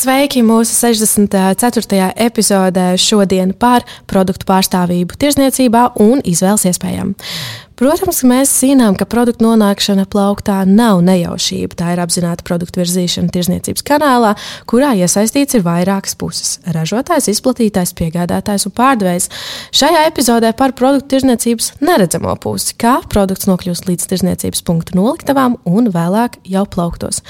Sveiki mūsu 64. epizodē šodien par produktu pārstāvību tirzniecībā un izvēles iespējām. Protams, mēs zinām, ka produktu nonākšana plauktā nav nejaušība. Tā ir apzināta produktu virzīšana tirzniecības kanālā, kurā iesaistīts ir vairākas puses - ražotājs, izplatītājs, piegādātājs un pārdevējs. Šajā epizodē par produktu tirzniecības neredzamo pusi, kā produkts nokļūst līdz tirzniecības punktu noliktavām un vēlāk jau plauktos.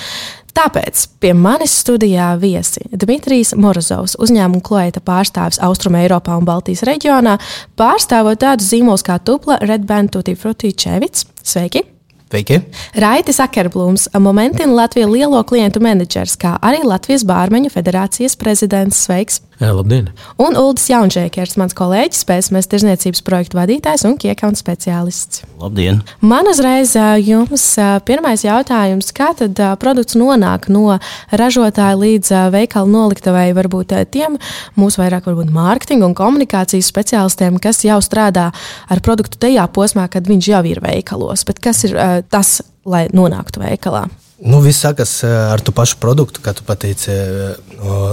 Tāpēc pie manis studijā viesi Dmitrijs Morozovs, uzņēmuma klienta pārstāvis Austrum Eiropā un Baltijas reģionā, pārstāvot tādus zīmolus kā Tupla, Redband, Tutti Frutti, Čevits. Sveiki! Sveiki! Raitis Akerblūms, Momentina Latvijas lielo klientu menedžers, kā arī Latvijas Bārmeņu federācijas prezidents. Sveiks! Jā, labdien! Un Ulris Jaunžēkers, mans kolēģis, spēcamais tirzniecības projektu vadītājs un kiekauns speciālists. Labdien! Man uzreiz jums pirmais jautājums, kā tad produkts nonāk no ražotāja līdz veikala noliktavai, varbūt tiem mūsu vairāk varbūt mārketinga un komunikācijas speciālistiem, kas jau strādā ar produktu tajā posmā, kad viņš jau ir veikalos. Bet kas ir tas, lai nonāktu veikalā? Nu, viss sākas ar to pašu produktu, kā tu pateici.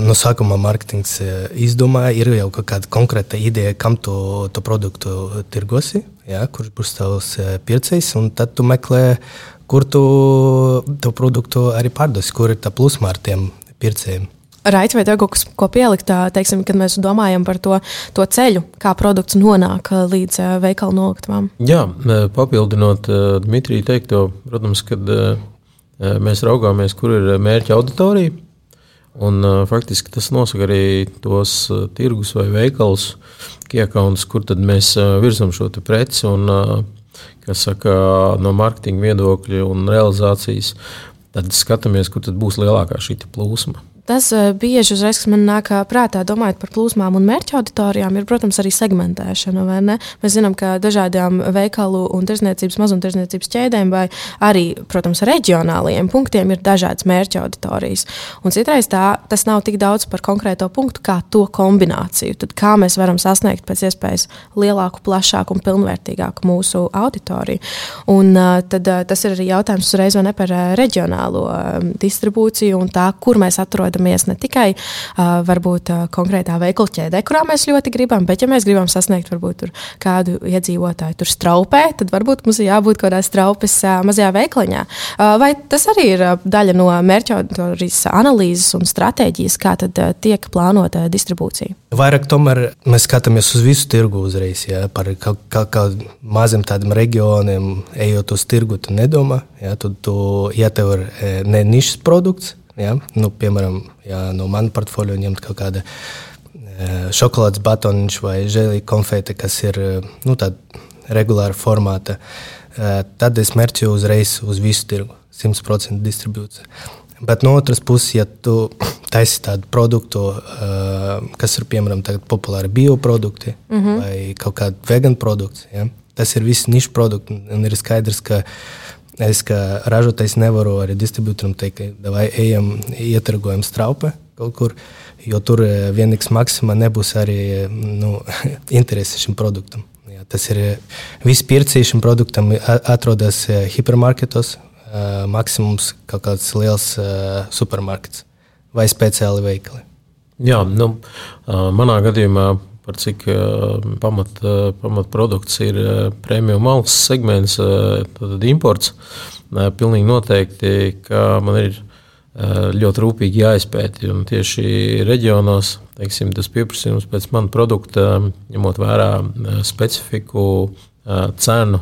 No sākuma mārketings izdomāja, ir jau kāda konkrēta ideja, kam tu to produktu tirgosi, ja, kurš būs tavs pircējs. Tad tu meklē, kur tu to produktu arī pārdosi, kur ir tā plusma ar tiem pircējiem. Raiti, vai tev kaut kas ko pielikt, teiksim, kad mēs domājam par to, to ceļu, kā produkts nonāk līdz veikalu noliktavām? Jā, papildinot Dmitriju teikto, protams, kad mēs raugāmies, kur ir mērķa auditorija. Un, faktiski tas nosaka arī tos tirgus vai veikalus, kiekauns, kur mēs virzam šo preci. Un, kas saka, no mārketinga viedokļa un realizācijas, tad skatāmies, kur tad būs lielākā šī plūsma. Tas bieži uzreiz, kas man nāk prātā, domājot par plūsmām un mērķa auditorijām, ir, protams, arī segmentēšana. Mēs zinām, ka dažādām veikalu un tirzniecības, mazumtirdzniecības ķēdēm vai arī, protams, reģionālajiem punktiem ir dažādas mērķa auditorijas. Un citreiz tā, tas nav tik daudz par konkrēto punktu, kā to kombināciju. Tad kā mēs varam sasniegt pēc iespējas lielāku, plašāku un pilnvērtīgāku mūsu auditoriju. Un tad tas ir arī jautājums uzreiz ne par reģionālo distribūciju un tā, kur mēs atrodamies atrodamies ne tikai uh, varbūt, uh, konkrētā veikala ķēdē, kurā mēs ļoti gribam, bet, ja mēs gribam sasniegt varbūt, kādu iedzīvotāju tur straupē, tad varbūt mums ir jābūt kaut kādā straupes uh, mazajā veikaliņā. Uh, vai tas arī ir uh, daļa no mērķa analīzes un stratēģijas, kā tad uh, tiek plānota distribūcija? Vairāk tomēr mēs skatāmies uz visu tirgu uzreiz. Ja, par kaut kā, kā maziem tādiem reģioniem, ejot uz tirgu, tu nedomā. Ja, tu, tu, ja tev ir ne nišas produkts, Ja? Nu, piemēram, ja no manas portfolio ņemt kaut kādu e, šokolādes batoniņš vai žēlīju konfeti, kas ir nu, regulāra formāta, e, tad es mērķu uzreiz uz visu tirgu, 100% distribūciju. Bet no otras puses, ja tu taisi tādu produktu, e, kas ir piemēram populāri bioprodukti mm -hmm. vai kaut kāda vegāna produkts, ja? tas ir viss nišs produkts. Un ir skaidrs, ka Es kā ražotājs nevaru arī distribūtoram teikt, vai ejam, ietargojam straupē kaut kur, jo tur eh, vienīgs maksimā nebūs arī nu, interese šim produktam. Jā, tas ir viss pircējs šim produktam atrodas hipermarketos, maksimums kaut kāds liels supermarkets vai speciāli veikali. Jā, nu, manā gadījumā par cik uh, pamat, uh, pamatprodukts ir uh, premium malas segments, tad imports. Pilnīgi noteikti, ka man ir ļoti rūpīgi jāizpēta. Tieši reģionos teiksim, tas pieprasījums pēc mana produkta, ņemot vērā specifiku, cenu.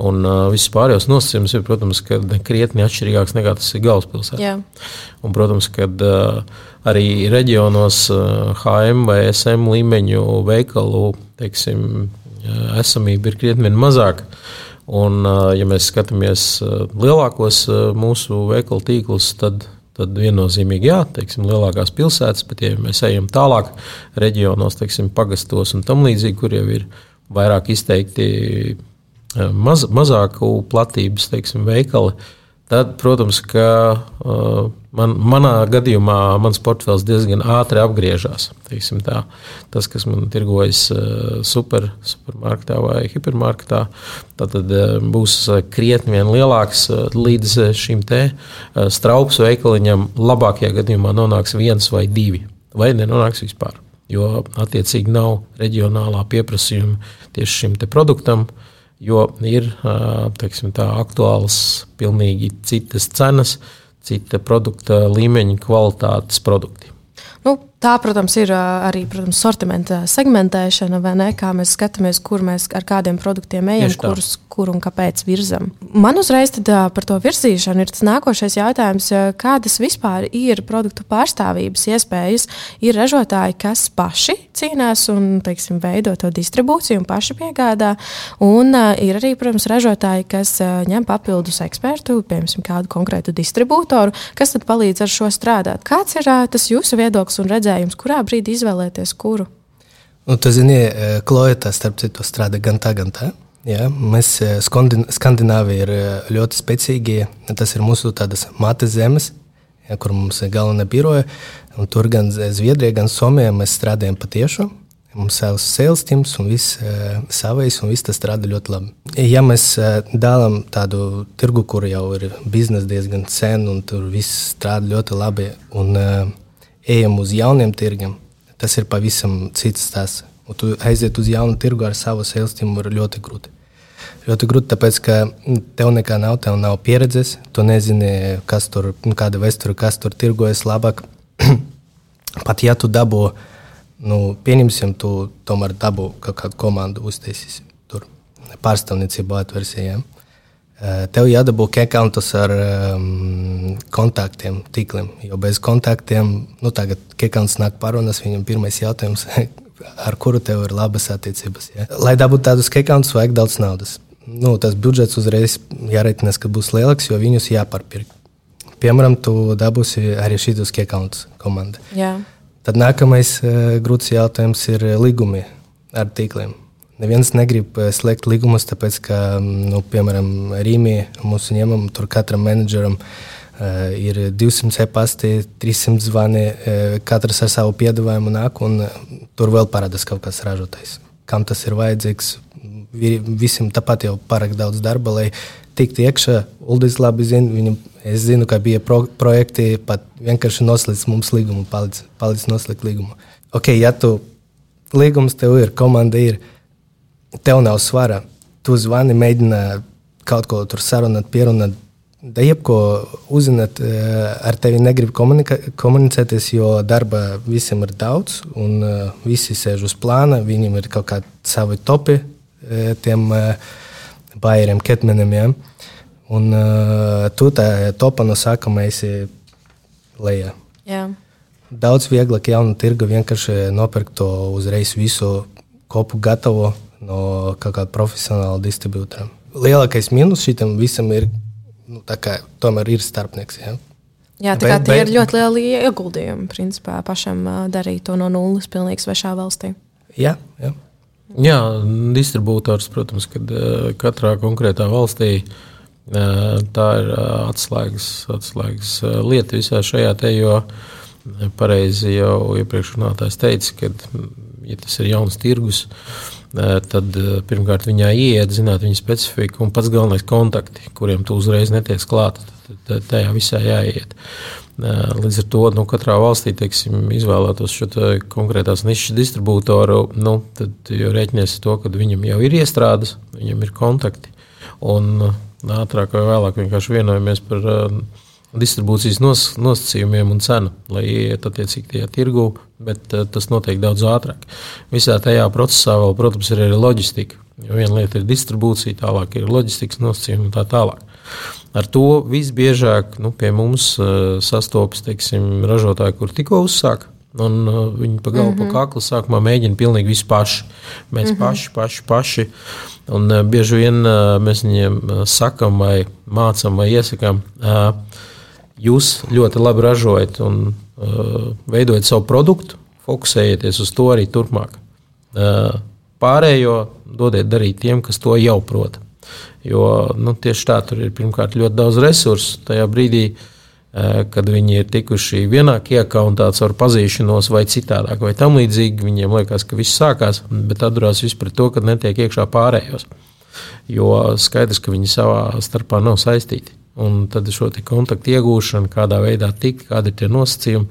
Un uh, viss pārējais nosacījums ir, protams, krietni atšķirīgāks nekā tas ir galvaspilsētā. Un, protams, kad uh, arī reģionos HM vai SM līmeņu veikalu teiksim, esamība ir krietni mazāka. Un, ja mēs skatāmies lielākos mūsu veikalu tīklus, tad, tad viennozīmīgi jā, teiksim, lielākās pilsētas, bet ja mēs ejam tālāk reģionos, teiksim, pagastos un tam līdzīgi, kur jau ir vairāk izteikti maz, mazāku platības teiksim, veikali, tad, protams, ka uh, man, manā gadījumā mans portfels diezgan ātri apgriežas. Tas, kas man tirgojas uh, super, supermarketā vai hipermarketā, tad būs krietni lielāks līdz šim te straupas veikaliņam. Labākajā gadījumā nonāks viens vai divi, vai nenonāks vispār. Jo attiecīgi nav reģionālā pieprasījuma tieši šim produktam. Uh, jo ir teiksim, tā, aktuāls pilnīgi citas cenas, cita produkta līmeņa kvalitātes produkti. Nu, Tā, protams, ir arī protams, sortimenta segmentēšana, vai ne? Kā mēs skatāmies, kur mēs ar kādiem produktiem ejam, kurus, kur un kāpēc virzam. Man uzreiz par to virzīšanu ir tas nākošais jautājums, kādas vispār ir produktu pārstāvības iespējas. Ir ražotāji, kas paši cīnās un teiksim, veido to distribūciju un paši piegādā. Un ir arī, protams, ražotāji, kas ņem papildus ekspertu, piemēram, kādu konkrētu distribūtoru, kas tad palīdz ar šo strādāt. Kāds ir tas jūsu viedoklis un redzējums? Redzējums, kurā brīdī izvēlēties kuru? Nu, tu zini, Kloja tā starp citu strādā gan tā, gan tā. Jā, mēs Skandināvija ir ļoti spēcīgi. Tas ir mūsu mates zemes, jā, kur mums ir galvenā biroja. Tur gan Zviedrijā, gan Somijā mēs strādājam patiešām. Mums ir sales teams un viss savais, un viss tas strādā ļoti labi. Ja mēs dalām tādu tirgu, kur jau ir biznesa diezgan sen, un tur viss strādā ļoti labi, un ejam uz jauniem tirgiem, tas ir pavisam cits stāsts. Un tu aiziet uz jaunu tirgu ar savu sēlstīmu, ir ļoti grūti. Ļoti grūti, tāpēc, ka tev nekā nav, tev nav pieredzes, tu nezini, kas tur, kāda vēsture, kas tur tirgojas labāk. Pat ja tu dabū, nu, pieņemsim, tu tomēr dabū kaut kādu komandu uztaisīsi tur pārstāvniecību atversijām. Ja? Eh, tev jādabū kekantus ar um, kontaktiem, tīkliem. Jo bez kontaktiem, nu, tagad kekants nāk parunas, viņam pirmais jautājums, ar kuru tev ir labas attiecības. Ja? Lai dabūtu tādus kekantus, vajag daudz naudas. Nu, tas budžets uzreiz jāreitinās, ka būs lielāks, jo viņus jāpārpirkt. Piemēram, tu dabūsi arī šīs kekantus komandā. Jā. Tad nākamais uh, grūts jautājums ir līgumi ar tīkliem. Neviens negrib eh, slēgt līgumus, tāpēc, ka, mm, nu, piemēram, Rīgā mūsu ņemam, tur katram menedžeram uh, ir 200 e-pasti, 300 zvani, uh, katrs ar savu piedāvājumu nāk, un uh, tur vēl parādās kaut kas ražotājs. Kam tas ir vajadzīgs? Visiem tāpat jau pārāk daudz darba, lai tiktu iekšā. Uldis labi zina, viņam, es zinu, ka bija pro projekti, pat vienkārši noslēdz mums līgumu, palīdz noslēgt līgumu. Ok, ja tu līgums tev ir, komanda ir tev nav svara. Tu zvani, mēģini kaut ko tur sarunāt, pierunāt. Da jebko uzzināt, eh, ar tevi negrib komunicēties, jo darba visiem ir daudz, un uh, visi sēž uz plāna. Viņiem ir kaut kādi savi topi, uh, tiem bairiem, ketmenim. Ja? Un tu tā topa no sākuma esi lejā. Jā. Daudz vieglāk jaunu tirgu vienkārši nopirkt to uzreiz visu kopu gatavo no kaut kāda profesionāla distribūtora. Lielākais mīnus šitam visam ir, nu, kā, tomēr ir starpnieks. Ja? Jā, tā bet, tie bet, ir ļoti lieli ieguldījumi. Principā pašam darīt to no nulles pilnīgi svešā valstī. Jā, jā. jā distribūtors, protams, kad katrā konkrētā valstī tā ir atslēgas, atslēgas lieta visā šajā te, jo pareizi jau iepriekš runātājs teica, ka, ja tas ir jauns tirgus, uh, tad pirmkārt viņā ieiet, zināt viņa specifiku un pats galvenais kontakti, kuriem tu uzreiz netiek klāta. Tajā visā jāiet. Līdz ar to nu, katrā valstī teiksim, izvēlētos šo konkrētās nišas distribūtoru, nu, tad jau rēķinies to, ka viņam jau ir iestrādes, viņam ir kontakti. Un ātrāk vai vēlāk vienkārši vienojamies par uh, distribūcijas nos, nosacījumiem un cenu, lai ieiet attiecīgi tajā tirgu, bet uh, tas notiek daudz ātrāk. Visā tajā procesā vēl, protams, ir arī loģistika. Jo viena lieta ir distribūcija, tālāk ir loģistikas nosacījumi un tā tālāk. Ar to visbiežāk nu, pie mums uh, sastopas teiksim, ražotāji, kur tikko uzsāka. Un, uh, viņi pa galvu, mm -hmm. pa kaklu sākumā mēģina pilnīgi visu paši. Mēs mm -hmm. paši, paši, paši. Un bieži vien mēs viņiem sakam, vai mācām, vai iesakām. Uh, jūs ļoti labi ražojat un uh, veidojat savu produktu, fokusējieties uz to arī turpmāk. Uh, pārējo dodiet darīt tiem, kas to jau prot. Jo nu, tieši tā, tur ir pirmkārt ļoti daudz resursu. Tajā brīdī, uh, kad viņi ir tikuši vienā iekauntā caur pazīšanos vai citādāk, vai tam līdzīgi, viņiem liekas, ka viss sākās, bet atdurās viss pret to, ka netiek iekšā pārējos. Jo skaidrs, ka viņi savā starpā nav saistīti. Un tad šo kontaktu iegūšana, kādā veidā tikt, kādi ir tie nosacījumi,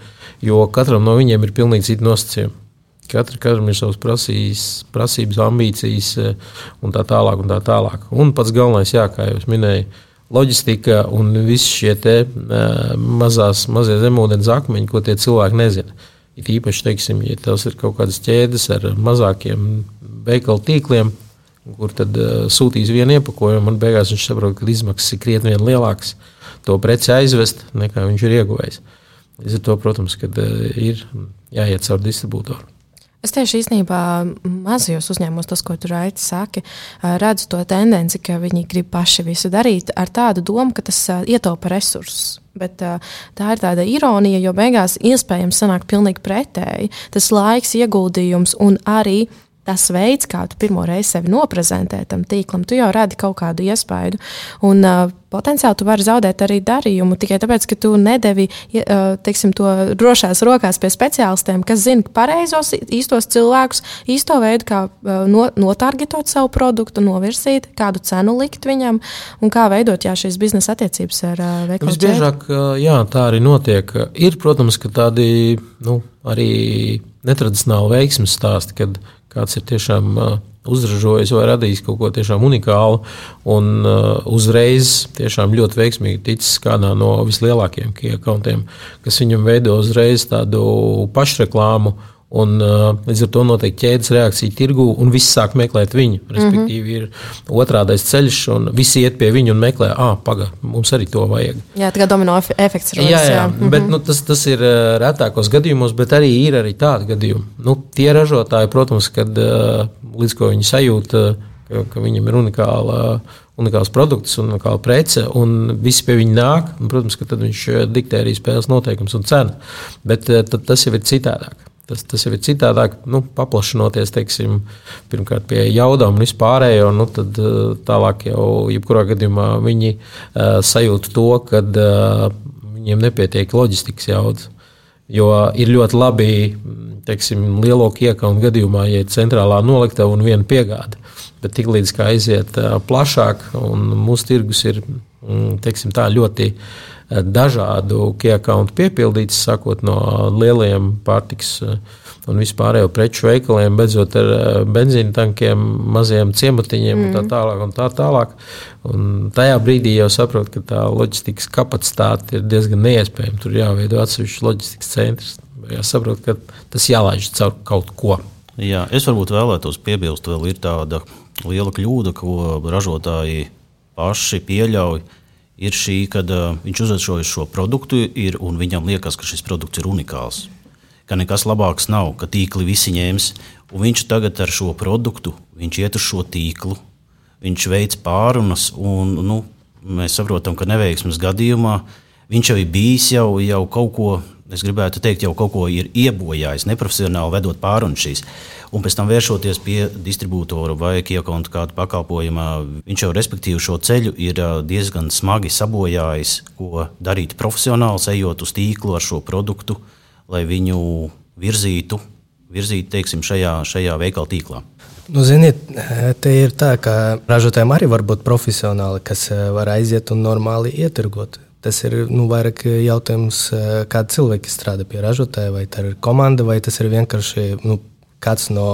jo katram no viņiem ir pilnīgi citi nosacījumi. Katra, katram ir savas prasības, prasības, ambīcijas eh, un tā tālāk. Un, tā tālāk. un pats galvenais, jā, kā jau minēju, loģistika un visi šie te, uh, mazās, mazie zemūdens akmeņi, ko tie cilvēki nezina. It īpaši, teiksim, ja tas ir kaut kādas ķēdes ar mazākiem veikalu tīkliem, kur tad uh, sūtīs vienu iepakojumu, un beigās viņš saprot, ka izmaksas ir krietni lielākas to preci aizvest, nekā viņš ir ieguvējis. Līdz ar to, protams, kad, uh, ir jāiet caur distribūtoru. Es tieši īstenībā mazajos uzņēmumos, tas, ko tur Aits saka, redzu to tendenci, ka viņi grib paši visu darīt ar tādu domu, ka tas ietaupa resursus. Bet, uh, tā ir tāda ironija, jo beigās iespējams sanāk pilnīgi pretēji. Tas laiks, ieguldījums un arī tas veids, kā tu pirmo reizi sevi noprezentē tam tīklam, tu jau radi kaut kādu iespaidu. Un, uh, potenciāli tu vari zaudēt arī darījumu tikai tāpēc, ka tu nedevi uh, teiksim, to drošās rokās pie speciālistiem, kas zina pareizos, īstos cilvēkus, īsto veidu, kā uh, no, notargetot savu produktu, novirzīt, kādu cenu likt viņam un kā veidot jā, šīs biznesa attiecības ar uh, veikalu. Visbiežāk, jā, tā arī notiek. Ir, protams, tādi nu, arī netradicionāli veiksmes stāsti, kad kāds ir tiešām uzražojis vai radījis kaut ko tiešām unikālu, un uzreiz tiešām ļoti veiksmīgi ticis kādā no vislielākajiem kiekontiem, kas viņam veido uzreiz tādu pašreklāmu Un, uh, līdz ar to notiek ķēdes reakcija tirgu, un viss sāk meklēt viņu. Respektīvi, mm -hmm. ir otrādais ceļš, un visi iet pie viņa un meklē, ah, pagaidi, mums arī to vajag. Jā, tā kā domino efekts ir. Jā, jā, jā. Mm -hmm. bet nu, tas, tas ir retākos gadījumos, bet arī ir arī tādi gadījumi. Nu, tie ražotāji, protams, kad uh, līdz ko viņi sajūta, ka, ka viņam ir unikāla. Unikāls produkts, unikāla prece, un visi pie viņa nāk. Un, protams, ka tad viņš diktē arī spēles noteikumus un cenu. Bet tas jau ir citādāk. Tas, tas jau ir citādāk, nu, paplašinoties teiksim, pirmkārt pie jaudām un vispārējo. Nu, tad eh, tālāk jau, jebkurā gadījumā, viņi uh, sajūt to, ka uh, viņiem nepietiek loģistikas jaudas. Jo ir ļoti labi, teiksim, lielo iekaunu gadījumā, ja ir centrālā noliktava un viena piegāde. Bet tiklīdz kā aiziet plašāk, un mūsu tirgus ir mm, teiksim, tā, ļoti uh, dažādu kiekauntu piepildīts, sākot no lieliem pārtiks eh, un vispārējo preču veikaliem, beidzot ar eh, benzīna tankiem, maziem ciematiņiem mm. un tā mm. tālāk. Un tā tālāk. Un tajā brīdī jau saprot, ka tā loģistikas kapacitāte ir diezgan neiespējama. Tur jāveido atsevišķs loģistikas centrs. Jāsaprot, ka tas jālaiž caur kaut ko. Jā, es varbūt vēlētos piebilst, vēl ir tāda liela kļūda, ko ražotāji paši pieļauj. Uh, ir šī, kad uh, viņš uzražoja šo produktu, ir, un viņam liekas, ka šis produkts ir unikāls. Ka nekas labāks nav, ka tīkli visi un viņš tagad ar šo produktu iet uz šo tīklu, viņš veic pārunas, un nu, mēs saprotam, ka neveiksmes gadījumā viņš jau ir bijis jau, jau kaut ko, es gribētu teikt, jau kaut ko ir iebojājis, neprofesionāli vedot pārunas šīs un pēc tam vēršoties pie distribūtora vai kiekonta kāda pakalpojuma, viņš jau respektīvi šo ceļu ir diezgan smagi sabojājis, ko darīt profesionāls, ejot uz tīklu ar šo produktu, lai viņu virzītu, virzītu teiksim, šajā, šajā veikala tīklā. Nu, ziniet, te ir tā, ka ražotājiem arī var būt profesionāli, kas var aiziet un normāli ietirgot. Tas ir nu, vairāk jautājums, kāda cilvēka strādā pie ražotāja, vai tā ir komanda, vai tas ir vienkārši nu, kāds no,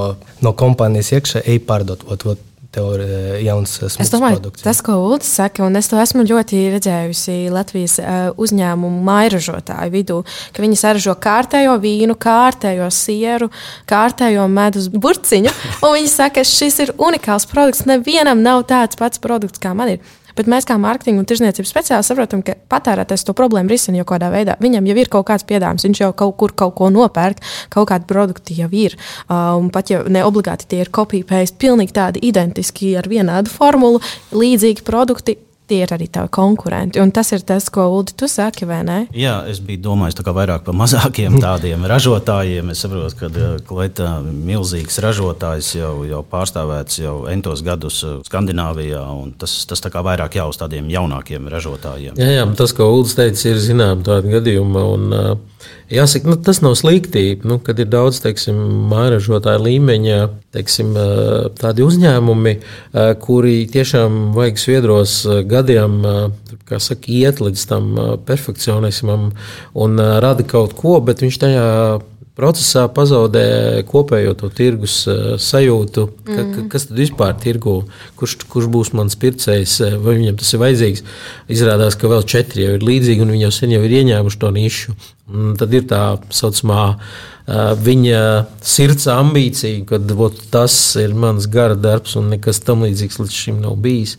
no kompānijas iekšā ej pārdot. Ot, ot, tev ir e, jauns e, es domāju, produkts. Tas, ko Ulris saka, un es to esmu ļoti redzējusi Latvijas uzņēmumu mairažotāju vidū, ka viņi saražo kārtējo vīnu, kārtējo sieru, kārtējo medus burciņu. Viņi saka, ka šis ir unikāls produkts. Nevienam nav tāds pats produkts, kā man ir. Bet mēs, kā mārketinga un tirzniecības speciālisti, saprotam, ka patērētājs to problēmu risina jau kādā veidā. Viņam jau ir kaut kāds piedāvājums, viņš jau kaut kur kaut ko nopērk, kaut kādi produkti jau ir. Un pat ja ne obligāti tie ir copy-paste, pilnīgi tādi identiski ar vienādu formulu, līdzīgi produkti tie ir arī tavi konkurenti. Un tas ir tas, ko Ulu tu saki, vai ne? Jā, es biju domājis vairāk par mazākiem tādiem ražotājiem. Es saprotu, ka eh, ir milzīgs ražotājs, jau, jau pārstāvēts jau entos gadus eh, Skandināvijā. Tas, tas tā kā vairāk jau uz tādiem jaunākiem ražotājiem. Jā, jā tas, ko Ulas teica, ir zinām tādi gadījumi. Un, uh, Jāsaka, nu, tas nav slikti, nu, kad ir daudz teiksim, mājražotāju līmeņa teiksim, tādi uzņēmumi, kuri tiešām vajag sviedros gadiem saka, iet līdz tam perfekcionismam un rada kaut ko, bet viņš tajā procesā pazaudē kopējo to tirgus sajūtu, ka, mm. ka, kas tad vispār ir tirgu, kurš, kurš būs mans pircējs, vai viņam tas ir vajadzīgs. Izrādās, ka vēl četri jau ir līdzīgi, un viņi jau sen jau ir ieņēmuši to nišu. Un tad ir tā saucamā viņa sirds ambīcija, ka tas ir mans gara darbs, un nekas tam līdzīgs līdz šim nav bijis.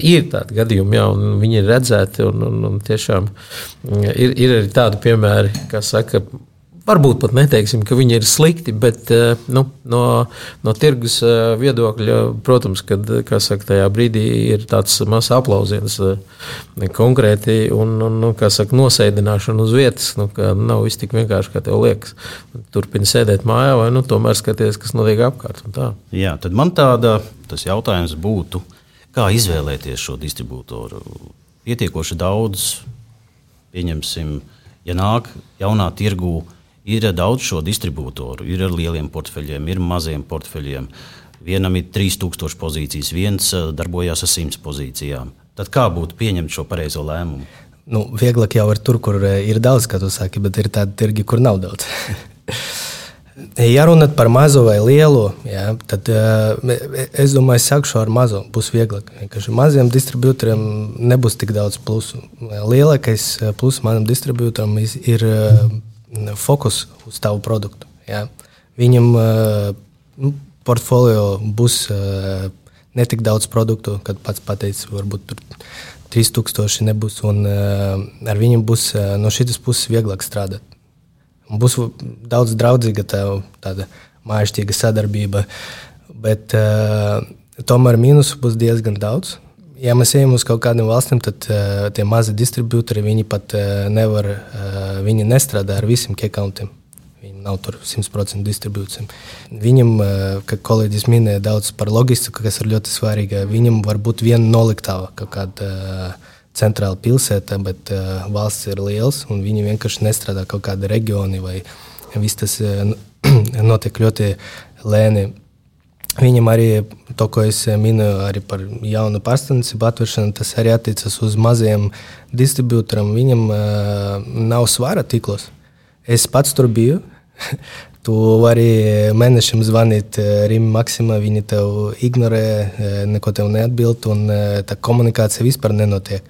Ir tādi gadījumi, jā, un viņi ir redzēti, un, un, un tiešām ir, ir arī tādi piemēri, kā saka, Varbūt pat neteiksim, ka viņi ir slikti, bet eh, nu, no, no tirgus eh, viedokļa, protams, kad saka, tajā brīdī ir tāds mazs aplausiens eh, konkrēti un, un nu, saka, nosēdināšana uz vietas. Nu, nav viss tik vienkārši, kā tev liekas. Turpini sēdēt mājā vai nu, tomēr skaties, kas notiek apkārt. Jā, tad man tāda jautājums būtu, kā izvēlēties šo distribūtoru. Pietiekoši daudz, pieņemsim, ja nāk jaunā tirgū Ir daudz šo distribūtoru, ir ar lieliem portfeļiem, ir maziem portfeļiem. Vienam ir 3000 pozīcijas, viens eh, darbojas ar 100 pozīcijām. Tad kā būtu pieņemt šo pareizo lēmumu? Nu, vieglāk jau ir tur, kur eh, ir daudz, kā tu saki, bet ir tādi tirgi, kur nav daudz. Ja runāt par mazo vai lielu, jā, tad uh, es domāju, sākšu ar mazo. Būs vieglāk. Maziem distribūtoriem nebūs tik daudz plusu. Lielākais pluss manam distribūtoram ir fokus uz tavu produktu. Ja? Viņam uh, portfolio būs uh, ne tik daudz produktu, kad pats pateicis, varbūt tur 3000 nebūs, un uh, ar viņiem būs no šīs puses vieglāk strādāt. Būs daudz draudzīga tā, tāda mājastīga sadarbība, bet tomēr mīnusu būs diezgan daudz ja mēs ejam uz kaut kādiem valstīm, tad uh, tie mazi distribūtori viņi pat uh, nevar, uh, viņi nestrādā ar visiem kiekauntiem. Viņi nav tur 100% distribūcijiem. Viņam, kā kolēģis minēja, daudz par loģistiku, kas ir ļoti svarīga. Viņam var būt viena noliktava kaut kāda. Centrāla pilsēta, bet valsts ir liels, un viņi vienkārši nestrādā kaut kādā reģionā, vai viss tas notiek ļoti lēni. Viņam arī to, ko es minēju, arī par jaunu pārstāvniecību atvēršanu, tas arī attiecas uz maziem distribūtoriem. Viņam uh, nav svara tīklos. Es pats tur biju. tu vari mēnešiem zvanīt Rīgam Maksimam, viņi tev ignorē, neko tev neatbild, un tā komunikācija vispār nenotiek.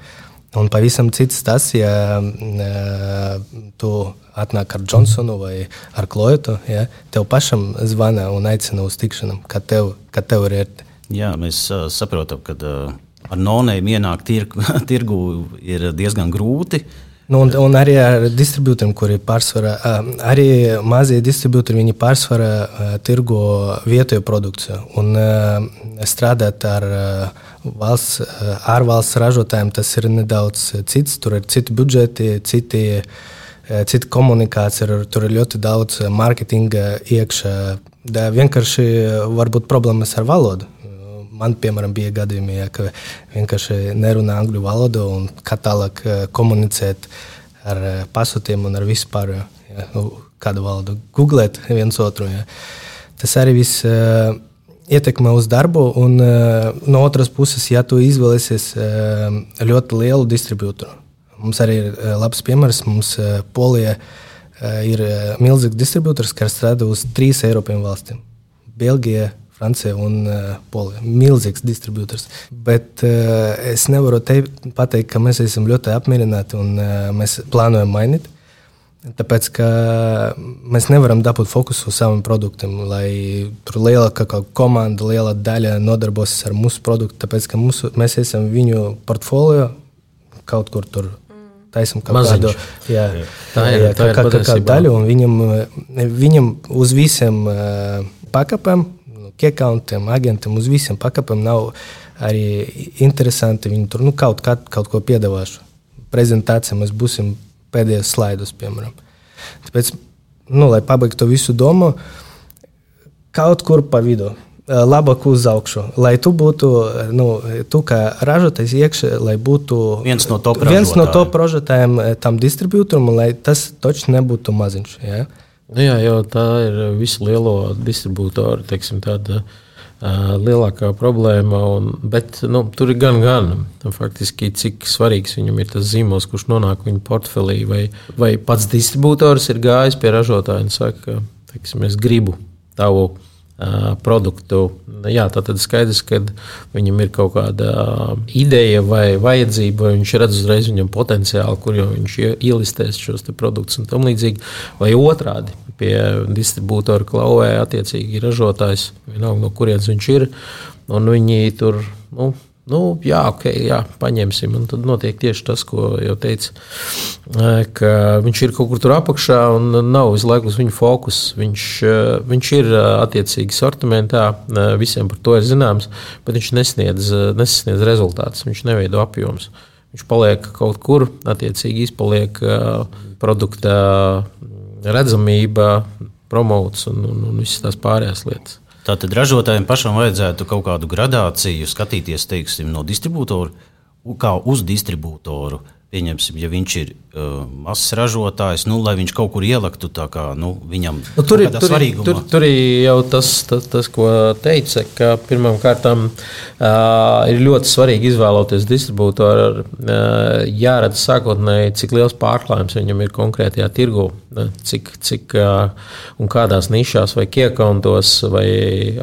Un pavisam cits tas, ja uh, tu atnāk ar Johnsonu vai ar Kloju, ja, tev pašam zvana un aicina uz tikšanām, kad tev, kad tev ir ērti. Jā, mēs uh, saprotam, ka uh, ar nonēm ienākt tirgu, tirgu ir diezgan grūti. Nu, un, un arī ar distribūtoriem, kuri pārsvarā, arī mazie distribūtori, viņi pārsvarā tirgo vietējo produkciju. Un strādāt ar valsts, ārvalsts ražotājiem tas ir nedaudz cits. Tur ir citi budžeti, citi, cita komunikācija, tur ir ļoti daudz mārketinga iekšā. Vienkārši var būt problēmas ar valodu. Man, piemēram, bija gadījumi, ja, ka vienkārši nerunā angļu valodu un kā tālāk eh, komunicēt ar eh, pasūtījumu un ar vispār ja, nu, kādu valodu, googlēt viens otru. Ja. Tas arī viss ietekmē uz darbu, un uh, no otras puses, ja tu izvēlēsies uh, ļoti lielu distribūtoru, mums arī ir uh, labs piemērs. Mums uh, Polijā uh, ir milzīgs distribūtors, kas strādā uz trīs Eiropas valstīm - Belģija, Francija un uh, Polija. Milzīgs distribūtors. Bet uh, es nevaru te pateikt, ka mēs esam ļoti apmierināti un uh, mēs plānojam mainīt. Tāpēc mēs nevaram dabūt fokusu uz saviem produktiem, lai tur lielākā komanda, liela daļa nodarbosies ar mūsu produktu. Tāpēc mūsu, mēs esam viņu portfolio kaut kur tur taisam kādu jā, tā ir, jā, tā kā, kā daļu, un viņam, viņam uz visiem uh, pakāpēm kiekauntiem, agentiem, uz visiem pakāpēm nav arī interesanti. Viņi tur nu, kaut, kā, kaut ko piedāvāšu. Prezentācijā mēs būsim pēdējos slaidus, piemēram. Tāpēc, nu, lai pabeigtu visu domu, kaut kur pa vidu. Labāk uz augšu, lai tu būtu, nu, tu kā ražotājs iekšā, lai būtu viens no top viens no top ražotājiem tam distribūtoram, lai tas točs nebūtu maziņš. Ja? Nu jā, jau tā ir visu lielo distribūtoru, teiksim, tāda uh, lielākā problēma. Un, bet nu, tur ir gan, gan. Faktiski, cik svarīgs viņam ir tas zīmols, kurš nonāk viņa portfelī, vai, vai pats distribūtors ir gājis pie ražotāja un saka, ka es gribu tavu produktu. Jā, tā tad skaidrs, ka viņam ir kaut kāda ideja vai vajadzība, vai viņš redz uzreiz viņam potenciālu, kur jau viņš ielistēs šos produktus un tam līdzīgi. Vai otrādi pie distribūtora klauvē attiecīgi ražotājs, vienalga no kurienes viņš ir, un viņi tur. Nu, Nu, jā, ok, jā, paņemsim. Un tad notiek tieši tas, ko jau teicu, ka viņš ir kaut kur tur apakšā un nav visu laiku uz viņu fokus. Viņš, viņš ir attiecīgi sortimentā, visiem par to ir zināms, bet viņš nesniedz, nesniedz rezultātus, viņš neveido apjomus. Viņš paliek kaut kur, attiecīgi izpaliek produkta redzamība, promots un, un, un visas tās pārējās lietas. Tātad ražotājiem pašam vajadzētu kaut kādu gradāciju skatīties teiksim, no distribūtora, kā uz distribūtoru. Pieņemsim, ja viņš ir uh, mazs ražotājs, nu, lai viņš kaut kur ieliktu, kā, nu, viņam nu, tur ir tur, tur, tur ir jau tas, tas, tas, ko teica, ka pirmkārt uh, ir ļoti svarīgi izvēloties distribūtoru. Uh, jāredz sākotnēji, cik liels pārklājums viņam ir konkrētajā tirgū, uh, cik, cik uh, un kādās nišās vai kiekontos, vai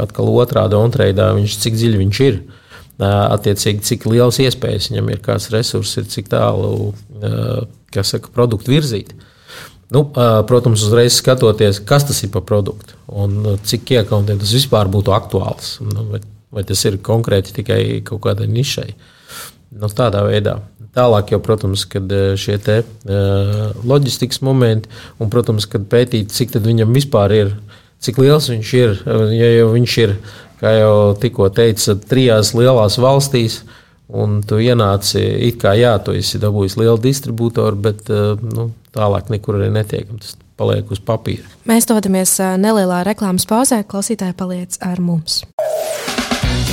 atkal otrādi ontreidā viņš, cik dziļi viņš ir. Uh, attiecīgi, cik liels iespējas viņam ir, kāds resurss ir, cik tālu saka, produktu virzīt. Nu, protams, uzreiz skatoties, kas tas ir par produktu un cik iekauntiem tas vispār būtu aktuāls. Nu, vai, vai tas ir konkrēti tikai kaut kādai nišai. Nu, tādā veidā. Tālāk, jau, protams, kad šie te, uh, loģistikas momenti, un, protams, kad pētīt, cik viņam vispār ir, cik liels viņš ir. Ja jau viņš ir kā jau tikko teicu, trijās lielās valstīs. Un tu ienāci, it kā jā, tu esi dabūjis lielu distribūtoru, bet eh, nu, tālāk nekur arī netiekam. Tas paliek uz papīra. Mēs dodamies eh, nelielā reklāmas pauzē. Klausītāji paliec ar mums.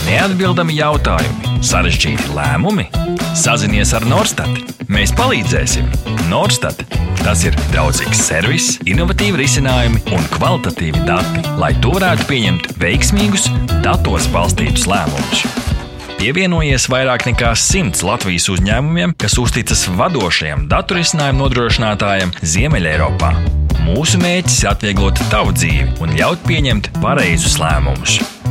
Neatbildami jautājumi, sarežģīti lēmumi. Sazinies ar Norstat. Mēs palīdzēsim. Norstat Tas ir draudzīgs servis, innovatīvi risinājumi un kvalitatīvi dati, lai to varētu pieņemt veiksmīgus, datos balstītus lēmumus. Pievienojies vairāk nekā simts Latvijas uzņēmumiem, kas uzticas vadošajiem datorisinājumu nodrošinātājiem Ziemeļeiropā. Mūsu mērķis ir atvieglot tavu dzīvi un ļaut pieņemt pareizus lēmumus.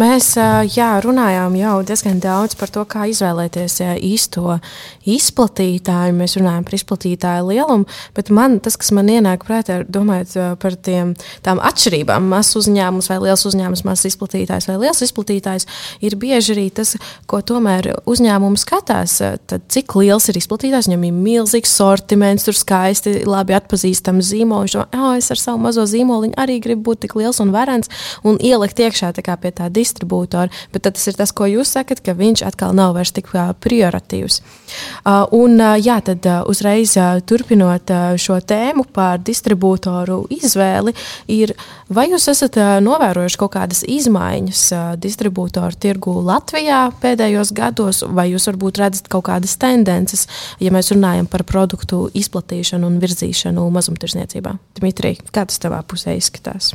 Mēs jā, runājām jau diezgan daudz par to, kā izvēlēties īsto izplatītāju. Mēs runājam par izplatītāju lielumu, bet man, tas, kas man ienāk prātā, domājot par tiem, tām atšķirībām, mazs uzņēmums vai liels uzņēmums, mazs izplatītājs vai liels izplatītājs, ir bieži arī tas, ko tomēr uzņēmums skatās. Tad, cik liels ir izplatītājs, viņam ir milzīgs sortiments, tur skaisti, labi atpazīstams zīmols. Viņš domā, oh, es ar savu mazo zīmoliņu arī gribu būt tik liels un varens un ielikt iekšā pie tā diskusijas distribūtoru, bet tas ir tas, ko jūs sakat, ka viņš atkal nav vairs tik prioritīvs. Un, jā, tad uzreiz turpinot šo tēmu par distribūtoru izvēli, ir, vai jūs esat novērojuši kaut kādas izmaiņas distribūtoru tirgu Latvijā pēdējos gados, vai jūs varbūt redzat kaut kādas tendences, ja mēs runājam par produktu izplatīšanu un virzīšanu mazumtirdzniecībā? Dmitrij, kā tas tavā pusē izskatās?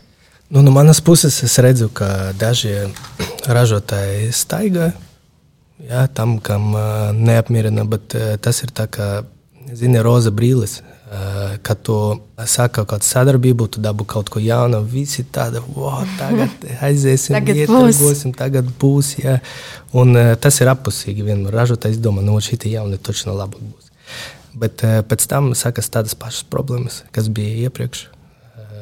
Nu, no manas puses es redzu, ka daži ražotāji staigā jā, tam, kam uh, neapmierina, bet uh, tas ir tā kā, zini, roza brīlis. Uh, kad tu sāki kaut kādu sadarbību, tu dabū kaut ko jaunu. Visi tādi, wow, tagad aiziesim, tagad ietargosim, tagad būs. Jā. Un uh, tas ir apusīgi. Vienmēr ražotājs domā, no šī jauna taču labāk būs. Bet uh, pēc tam sākas tādas pašas problēmas, kas bija iepriekš.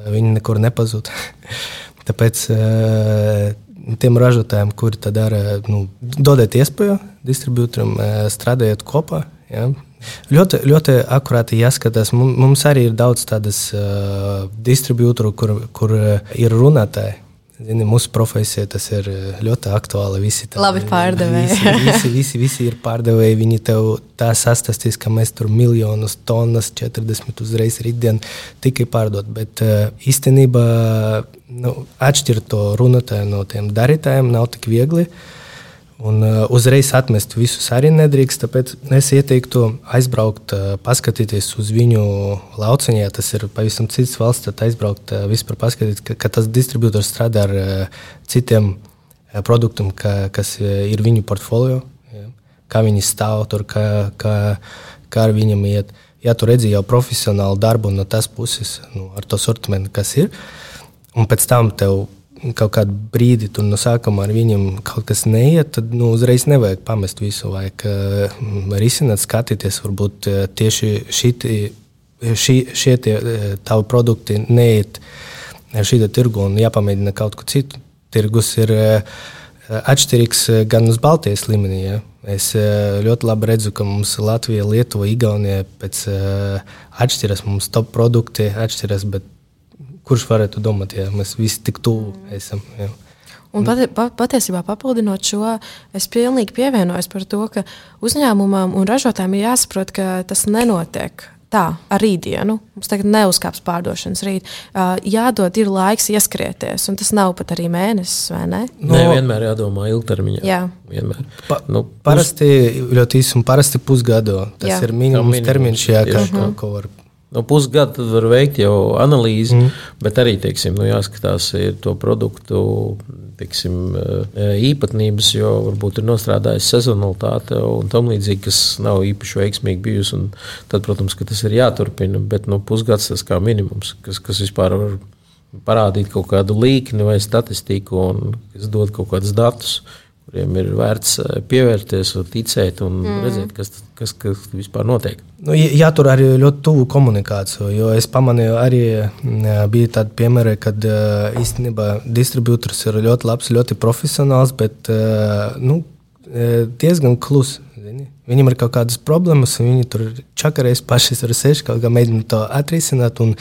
Viņi nekur nepazūd. Tāpēc uh, tiem ražotājiem, kuri to dara, nu, dodiet iespēju distribūtoram, uh, strādājot kopā. Ja? Ļoti, ļoti akurāti jāskatās. Mums arī ir daudz tādas uh, distribūtoru, kur, kur ir runātāji. Zini, mūsu profesija tas ir ļoti aktuāli. Visi tādi labi pārdevēji. Visi, visi, visi, visi ir pārdevēji. Viņi tev tā sastāstīs, ka mēs tur miljonus tonnas, 40 uzreiz rītdien tikai pārdot. Bet uh, īstenībā nu, atšķirt to runātāju no tiem darītājiem nav tik viegli. Uh, Un, uh, uzreiz atmest visus arī nedrīkst. Tāpēc es ieteiktu aizbraukt, uh, paskatīties uz viņu lauciņu. Ja tas ir pavisam cits valsts, tad aizbraukt uh, vispār paskatīties, ka, ka tas distribūtors strādā ar uh, citiem uh, produktiem, ka, kas uh, ir viņu portfolio. Ja? Kā viņi stāv tur, kā, kā, kā ar viņiem iet. Ja tu redzi jau profesionālu darbu no tās puses, nu, ar to sortimentu, kas ir, un pēc tam tev kaut kādu brīdi tur no sākuma ar viņiem kaut kas neiet, tad nu, uzreiz nevajag pamest visu. Vajag uh, risināt, skatīties, varbūt uh, tieši šiti, šī, šie tie, uh, tavi produkti neiet šī tirgu un jāpamēģina kaut ko citu. Tirgus ir uh, atšķirīgs gan uz Baltijas līmenī. Ja? Es ļoti labi redzu, ka mums Latvija, Lietuva, Igaunija pēc atšķiras, mums top produkti atšķiras, bet kurš varētu domāt, ja mēs visi tik tuvu esam. Jā. Un pat, pat, patiesībā papildinot šo, es pilnīgi pievienojos par to, ka uzņēmumam un ražotājiem ir jāsaprot, ka tas nenotiek tā, ar rītdienu. Mums tagad neuzkāps pārdošanas rīt. Uh, jādod ir laiks ieskrieties, un tas nav pat arī mēnesis, vai ne? No, Nē, vienmēr jādomā ilgtermiņā. Jā. Vienmēr. Pa, nu, parasti ļoti īsi un parasti pusgadu. Tas jā. ir minimums termiņš, jā, kā, kā, ko var Nu, pusgadu var veikt jau analīzi, mm. bet arī teiksim, nu, jāskatās to produktu teiksim, e, īpatnības, jo varbūt ir nostrādājusi sezonalitāte un tam līdzīgi, kas nav īpaši veiksmīgi bijusi. Tad, protams, tas ir jāturpina, bet nu, pusgads tas kā minimums, kas, kas vispār var parādīt kaut kādu līkni vai statistiku un kas dod kaut kādus datus kuriem ir vērts eh, pievērties, ticēt un mm. redzēt, kas, kas, kas vispār notiek. Nu, jātur arī ļoti tuvu komunikāciju, jo es pamanīju, arī bija tādi piemēri, kad eh, īstenībā distribūtors ir ļoti labs, ļoti profesionāls, bet eh, nu, diezgan kluss. Viņam ir kaut kādas problēmas, un viņi tur čakarēs paši ar sevi, kaut kā mēģina to atrisināt. Un,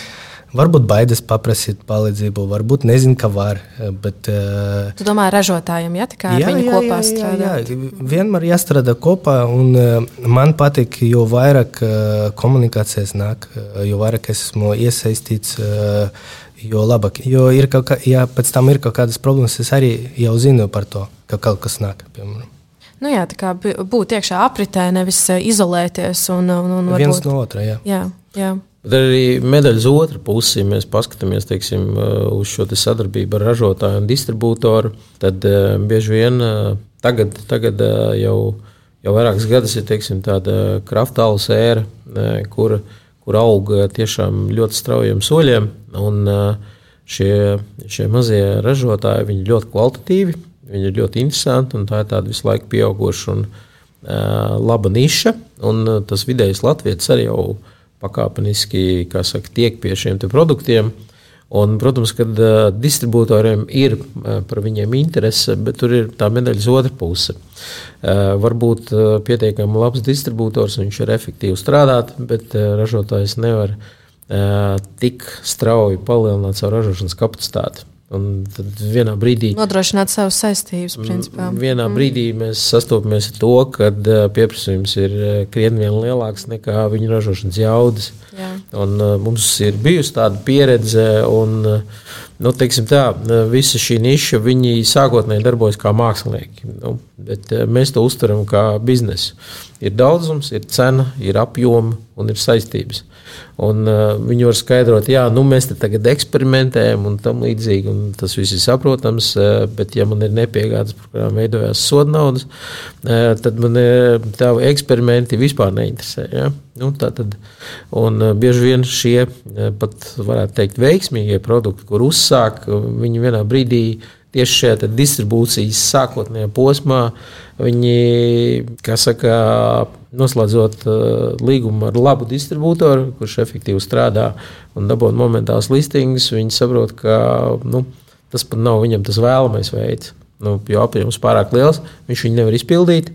Varbūt baidas paprasīt palīdzību, varbūt nezinu, ka var. Bet, uh, tu domā, ražotājiem ja, jā, viņi jā, kopā jā, strādā? Jā, jā. Vienmēr jāstrādā kopā, un uh, man patīk, jo vairāk uh, komunikācijas nāk, jo vairāk es esmu iesaistīts. Uh, Jo labāk, jo ir kaut kā, ja pēc tam ir kaut kādas problēmas, es arī jau zinu par to, ka kaut kas nāk. Piemēram. Nu jā, tā kā būt iekšā apritē, nevis izolēties. Un, un, un varbūt... Viens no otra, jā. jā, jā. Bet arī medaļas otra puse, ja mēs paskatāmies teiksim, uz šo te sadarbību ar ražotāju un distribūtoru, tad bieži vien tagad, tagad jau, jau vairākas gadus ir teiksim, tāda kraftāla sēra, uh, kur, kur aug tiešām ļoti straujiem soļiem. Un, šie, šie mazie ražotāji ļoti kvalitatīvi, viņi ir ļoti interesanti un tā ir tāda visu laiku pieauguša un uh, laba niša. Un, tas vidējais latviečs arī jau pakāpeniski saka, tiek pie šiem produktiem. Un, protams, ka uh, distribūtoriem ir uh, par viņiem interese, bet tur ir tā medaļas otra puse. Uh, varbūt pietiekami labs distribūtors, viņš ir efektīvi strādāt, bet ražotājs nevar tik strauji palielināt savu ražošanas kapacitāti. Un tad vienā brīdī nodrošināt savas saistības. Principā. Vienā mm. brīdī mēs sastopamies ar to, ka pieprasījums ir krietni lielāks nekā viņa ražošanas jaudas. Jā. Un, mums ir bijusi tāda pieredze, un nu, tā, visa šī niša sākotnēji darbojas kā mākslinieki. Nu, bet mēs to uztveram kā biznesu. Ir daudzums, ir cena, ir apjoma un ir saistības. Un, uh, viņi var skaidrot, jā, nu, mēs te tagad eksperimentējam un tam līdzīgi, un tas viss ir saprotams, uh, bet, ja man ir nepiegādes, par kurām veidojās soda naudas, uh, tad man uh, tādi eksperimenti vispār neinteresē. Ja? Nu, tad, un, uh, bieži vien šie uh, pat, varētu teikt, veiksmīgie produkti, kur uzsāk, viņi vienā brīdī tieši šajā distribūcijas sākotnējā posmā, viņi, kā saka, noslēdzot uh, līgumu ar labu distribūtoru, kurš efektīvi strādā un dabūjot momentāls listings, viņi saprot, ka nu, tas pat nav viņam tas vēlamais veids. Nu, jo apjoms pārāk liels, viņš viņu nevar izpildīt.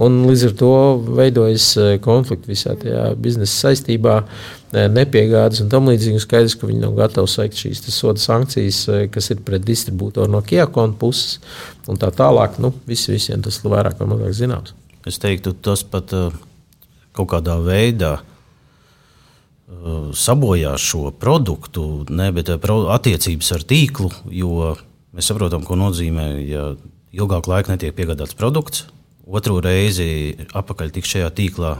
Un līdz ar to veidojas e, konflikti visā tajā biznesa saistībā, e, nepiegādes un tam līdzīgi. Skaidrs, ka viņi nav gatavi sekt šīs soda sankcijas, kas ir pret distribūtoru no Kiekona puses un tā tālāk. Nu, visi, visiem tas ir vairāk vai mazāk zināms. Es teiktu, tas pat kaut kādā veidā sabojā šo produktu, ne, bet attiecības ar tīklu, jo mēs saprotam, ko nozīmē, ja ilgāku laiku netiek piegādāts produkts otru reizi atpakaļ tikt šajā tīklā,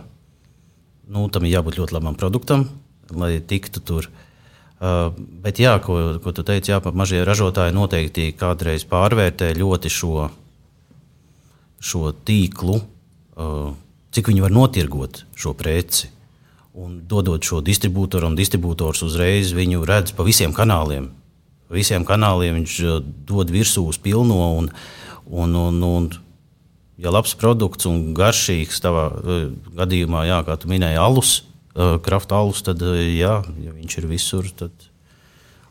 nu, tam ir jābūt ļoti labam produktam, lai tiktu tur. Uh, bet, jā, ko, ko tu teici, jā, mazie ražotāji noteikti kādreiz pārvērtē ļoti šo, šo tīklu, uh, cik viņi var notirgot šo preci. Un dodot šo distribūtoru, un distribūtors uzreiz viņu redz pa visiem kanāliem. Pa visiem kanāliem viņš uh, dod virsū uz pilno, un, un, un, un ja labs produkts un garšīgs tavā uh, gadījumā, jā, kā tu minēji, alus, krafta alus, tad, jā, ja viņš ir visur, tad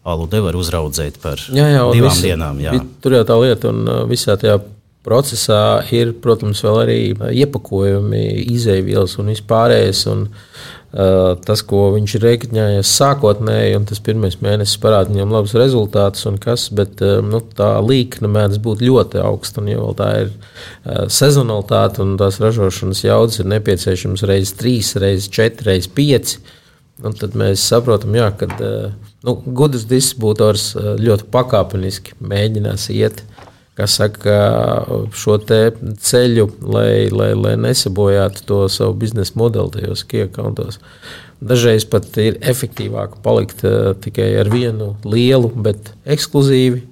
alu nevar uzraudzēt par jā, jā, divām visi, dienām. Jā. Tur jau tā lieta, un visā tajā procesā ir, protams, vēl arī iepakojumi, izēvielas un vispārējais. Un, uh, tas, ko viņš ir rēķinājis sākotnēji, un tas pirmais mēnesis parāda viņam labus rezultātus, kas, bet uh, nu, tā līkne mēdz būt ļoti augsta. Un, ja tā ir uh, sezonalitāte un tās ražošanas jaudas ir nepieciešams reizes trīs, reizes četri, reizes pieci, nu, tad mēs saprotam, jā, ka nu, gudrs distribūtors ļoti pakāpeniski mēģinās iet kas saka, šo ceļu, lai, lai, lai nesabojātu to savu biznesa modeli tajos kiekantos. Dažreiz pat ir efektīvāk palikt uh, tikai ar vienu lielu, bet ekskluzīvi,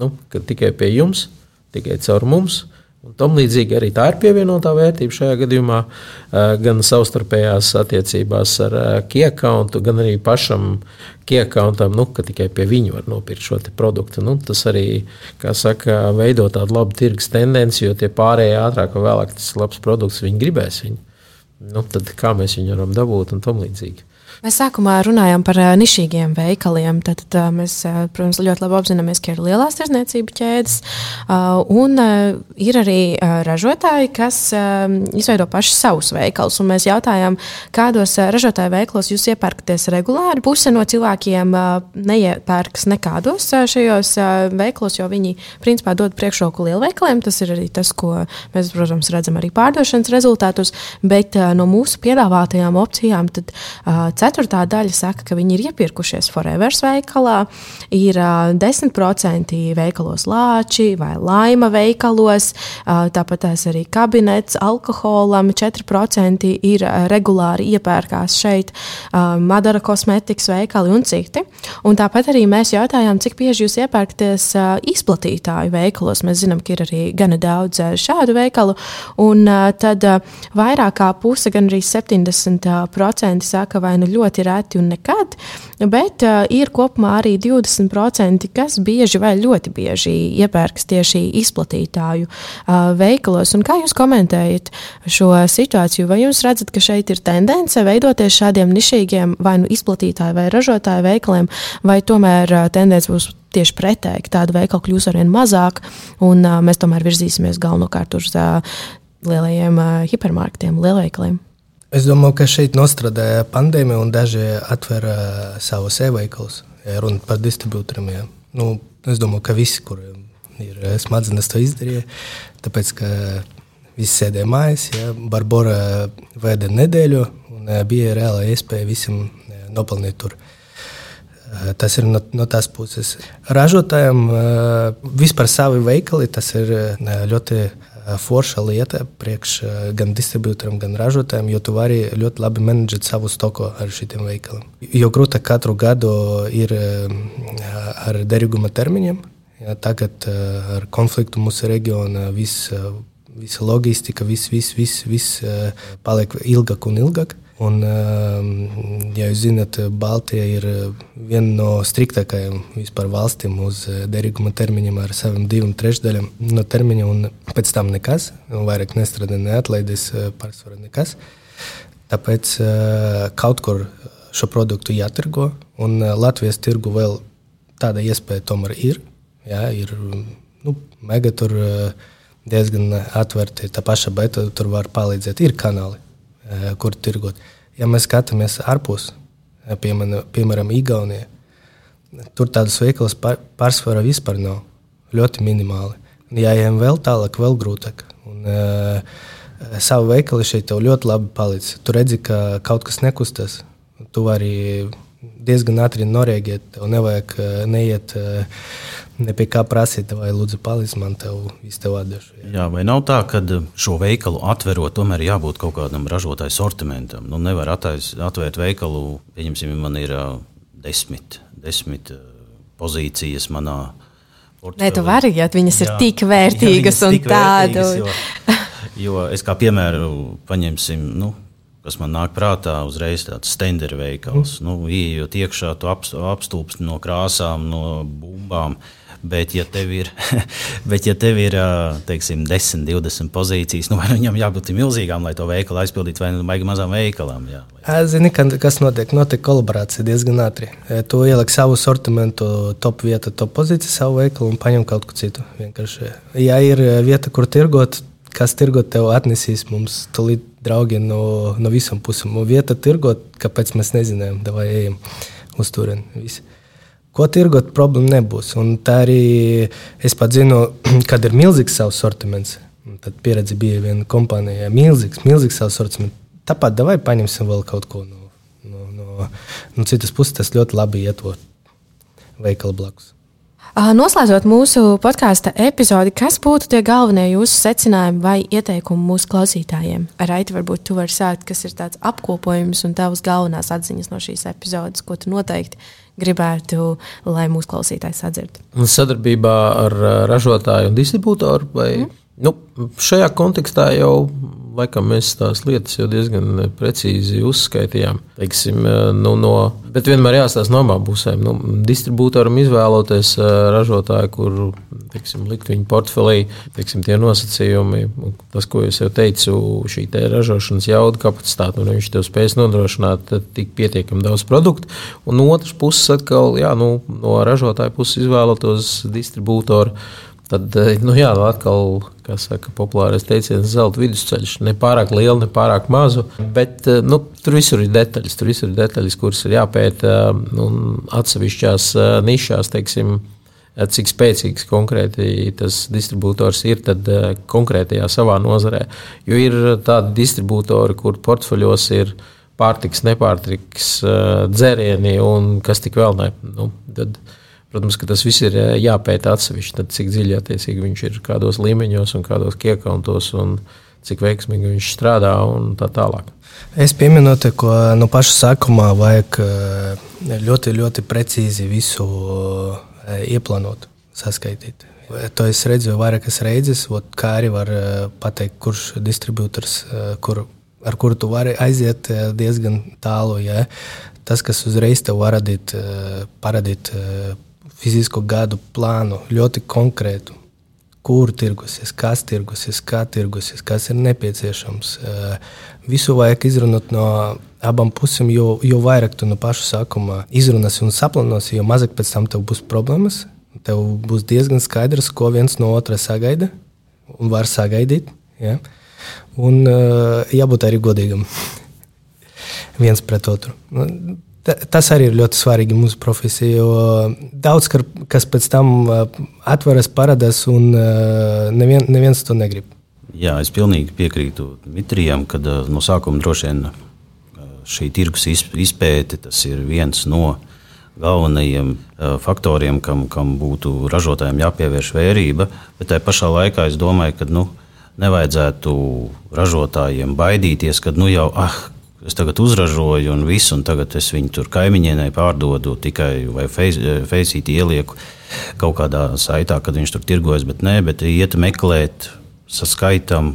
nu, tikai pie jums, tikai caur mums. Un tam līdzīgi arī tā ir pievienotā vērtība šajā gadījumā, gan savstarpējās attiecībās ar kiekantu, gan arī pašam kiekantam, nu, ka tikai pie viņa var nopirkt šo produktu. Nu, tas arī, kā saka, veido tādu labu tirgus tendenci, jo tie pārējie ātrāk vai vēlāk tas labs produkts, viņi gribēs viņu. Nu, tad kā mēs viņu varam dabūt un tam līdzīgi. Mēs sākumā runājām par uh, nišīgiem veikaliem. Tad, uh, mēs, uh, protams, ļoti labi apzināmies, ka ir lielās tirdzniecības ķēdes, un ir arī ražotāji, kas izveido paši savus veikalus. Mēs jautājām, kādos ražotāju veikalos jūs iepērkaties regulāri. Puse no cilvēkiem neiepērkas nekādos šajos veikalos, jo viņi principā dod priekšroku lielveikaliem. Tas ir arī tas, ko mēs, protams, redzam arī pārdošanas rezultātos. Bet no mūsu piedāvātajām opcijām tad, uh, Ceturtā daļa saka, ka viņi ir iepirkušies Forever veikalā, ir uh, 10% veikalos lāči vai laima veikalos, uh, tāpat tās arī kabinets alkoholam, 4% ir uh, regulāri iepērkās šeit uh, Madara kosmetikas veikali un citi. Un tāpat arī mēs jautājām, cik bieži jūs iepērkaties uh, izplatītāju veikalos. Mēs zinām, ka ir arī gana daudz uh, šādu veikalu, un uh, tad uh, vairāk kā puse, gan arī 70% saka, vai nu ļoti ļoti reti un nekad, bet uh, ir kopumā arī 20%, kas bieži vai ļoti bieži iepērks tieši izplatītāju uh, veikalos. Un kā jūs komentējat šo situāciju? Vai jūs redzat, ka šeit ir tendence veidoties šādiem nišīgiem vai nu izplatītāju vai ražotāju veikaliem, vai tomēr uh, tendence būs tieši pretēji, ka tādu veikalu kļūs arvien mazāk, un uh, mēs tomēr virzīsimies galvenokārt uz uh, lielajiem uh, hipermarketiem, lielveikaliem. Es domāju, ka šeit nostrādāja pandēmija un daži atvēra savus e-veikalus. Ja runa par distribūtoriem. Ja. Nu, es domāju, ka visi, kuriem ir smadzenes, to izdarīja. Tāpēc, ka visi sēdēja mājās, ja. Barbara vēda nedēļu un bija reāla iespēja visam nopelnīt tur. Tas ir no, no tās puses. Ražotājiem vispār savi veikali, tas ir ļoti forša lieta priekš gan distribūtoriem, gan ražotājiem, jo tu vari ļoti labi menedžēt savu stoku ar šiem veikaliem. Jo grūtāk katru gadu ir ar derīguma termiņiem. Ja, tagad ar konfliktu mūsu reģionā viss, visa loģistika, viss, viss, viss, viss paliek ilgāk un ilgāk. Un, ehm, ja jūs zināt, Baltija ir eh, viena no striktākajām vispār valstīm uz eh, derīguma termiņiem ar saviem diviem trešdaļām no termiņa, un pēc tam nekas, vairāk nestrādā, neatlaidīs eh, pārsvarā nekas. Tāpēc kaut kur šo produktu jātirgo, un Latvijas tirgu vēl tāda iespēja tomēr ir. Jā, ir nu, mega tur diezgan atvērti, tā paša beta tur var palīdzēt, ir kanāli kur tirgot. Ja mēs skatāmies ārpus, eh, piemēram, Igaunijā, tur tādas veikalas pārsvarā vispār nav. Ļoti minimāli. Ja ejam vēl tālāk, vēl grūtāk. Un, uh, savu veikalu šeit ļoti labi palīdz. Tu redzi, ka kaut kas nekustas. Tu vari diezgan ātri norēģēt. Tev nevajag neiet ne pie kā prasīt, vai lūdzu palīdzi man, tev viss tev atdešu. Jā. jā, vai nav tā, ka šo veikalu atverot, tomēr jābūt kaut kādam ražotāju sortimentam? Nu, nevar attais, atvērt veikalu, pieņemsim, man ir desmit, desmit pozīcijas manā. Portfeli. Nē, tu vari, ja viņas jā, ir tik vērtīgas ja un tādas. Jo, jo es kā piemēru paņemsim. Nu, kas man nāk prātā, uzreiz tāds stendera veikals. Mm. Nu, Iejot iekšā, tu apstulbsti no krāsām, no bumbām. Bet, ja tev ir, bet, ja tev ir teiksim, 10, 20 pozīcijas, nu, vai viņam jābūt milzīgām, lai to veikalu aizpildītu, vai nu baigi mazām veikalām? Jā, Zini, kas notiek? Notiek kolaborācija diezgan ātri. Tu ieliek savu sortimentu, top vietu, top pozīciju, savu veikalu un paņem kaut ko citu. Vienkārši. Ja ir vieta, kur tirgot, kas tirgot tev atnesīs mums tulīt draugi no, no visām pusēm. Vieta tirgot, kāpēc mēs nezinājām, vai ejam uz turieni. Visi. Ko tirgot, problēma nebūs. Un tā arī es pat zinu, kad ir milzīgs savs sortiments. Tad pieredze bija viena kompānija, milzīgs, milzīgs savs sortiments. Tāpat davai paņemsim vēl kaut ko no, no, no, no citas puses. Tas ļoti labi ietver veikalu blakus. Noslēdzot mūsu podkāstu epizodi, kas būtu tie galvenie jūsu secinājumi vai ieteikumi mūsu klausītājiem? Raiti, varbūt tu vari sākt, kas ir tāds apkopojums un tavas galvenās atziņas no šīs epizodes, ko tu noteikti gribētu, lai mūsu klausītājs sadzird. Sadarbībā ar ražotāju un distribūtoru vai mm. Nu, šajā kontekstā jau laikam mēs tās lietas jau diezgan precīzi uzskaitījām. Teiksim, nu, no, bet vienmēr jāstāsta no abām pusēm. Nu, distribūtoram izvēloties ražotāju, kur teiksim, likt viņu portfelī, teiksim, tie nosacījumi, tas, ko es jau teicu, šī te ražošanas jauda kapacitāte, un viņš tev spēs nodrošināt tik pietiekami daudz produktu. Un no otras puses, atkal, jā, nu, no ražotāja puses izvēlotos distribūtoru Tad, eh, nu jā, atkal, kā saka, populārais teiciens, zelta vidusceļš. Ne pārāk liela, ne pārāk maza. Bet eh, nu, tur visur ir detaļas, tur visur ir detaļas, kuras ir jāpēta nu, atsevišķās nišās, teiksim, cik spēcīgs konkrēti tas distribūtors ir tad, konkrētajā savā nozarē. Jo ir tādi distribūtori, kur portfeļos ir pārtiks, nepārtiks, dzērieni un kas tik vēl ne. Nu, tad, Protams, ka tas viss ir eh, jāpēta atsevišķi, tad, cik dziļi attiecīgi viņš ir kādos līmeņos un kādos kiekantos un cik veiksmīgi viņš strādā un tā tālāk. Es pieminu, te, ko no paša sākumā vajag eh, ļoti, ļoti precīzi visu eh, ieplānot, saskaitīt. To es redzēju vairākas reizes, kā arī var pateikt, kurš distribūtors, kur, ar kuru tu vari aiziet diezgan tālu. Ja? Tas, kas uzreiz tev var radīt, paradīt fizisko gadu plānu, ļoti konkrētu. Kur tirgosies, kas tirgosies, kā tirgosies, kas ir nepieciešams. Eh, visu vajag izrunāt no abām pusēm, jo, jo vairāk tu no paša sākuma izrunāsi un saplānosi, jo mazāk pēc tam tev būs problēmas. Tev būs diezgan skaidrs, ko viens no otra sagaida un var sagaidīt. Ja? Un uh, jābūt arī godīgam viens pret otru. Tas arī ir ļoti svarīgi mūsu profesijai, jo daudz kas pēc tam atveras, parādās, un nevien, neviens to negrib. Jā, es pilnīgi piekrītu Dmitrijam, ka no sākuma droši vien šī tirgus izpēte ir viens no galvenajiem faktoriem, kam, kam būtu ražotājiem jāpievērš vērība. Bet tajā pašā laikā es domāju, ka nu, nevajadzētu ražotājiem baidīties, ka nu jau, ah, es tagad uzražoju un visu, un tagad es viņu tur kaimiņienai pārdodu tikai vai feisīti ielieku kaut kādā saitā, kad viņš tur tirgojas, bet nē, bet iet meklēt, saskaitam,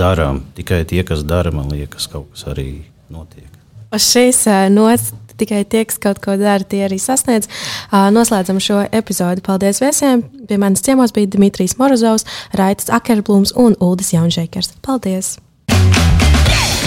darām. Tikai tie, kas dara, man liekas, kaut kas arī notiek. Uz šīs nots tikai tie, kas kaut ko dara, tie arī sasniedz. Noslēdzam šo epizodi. Paldies viesiem! Pie manis ciemos bija Dimitrijs Morozovs, Raitas Akerblūms un Uldis Jaunžēkers. Paldies!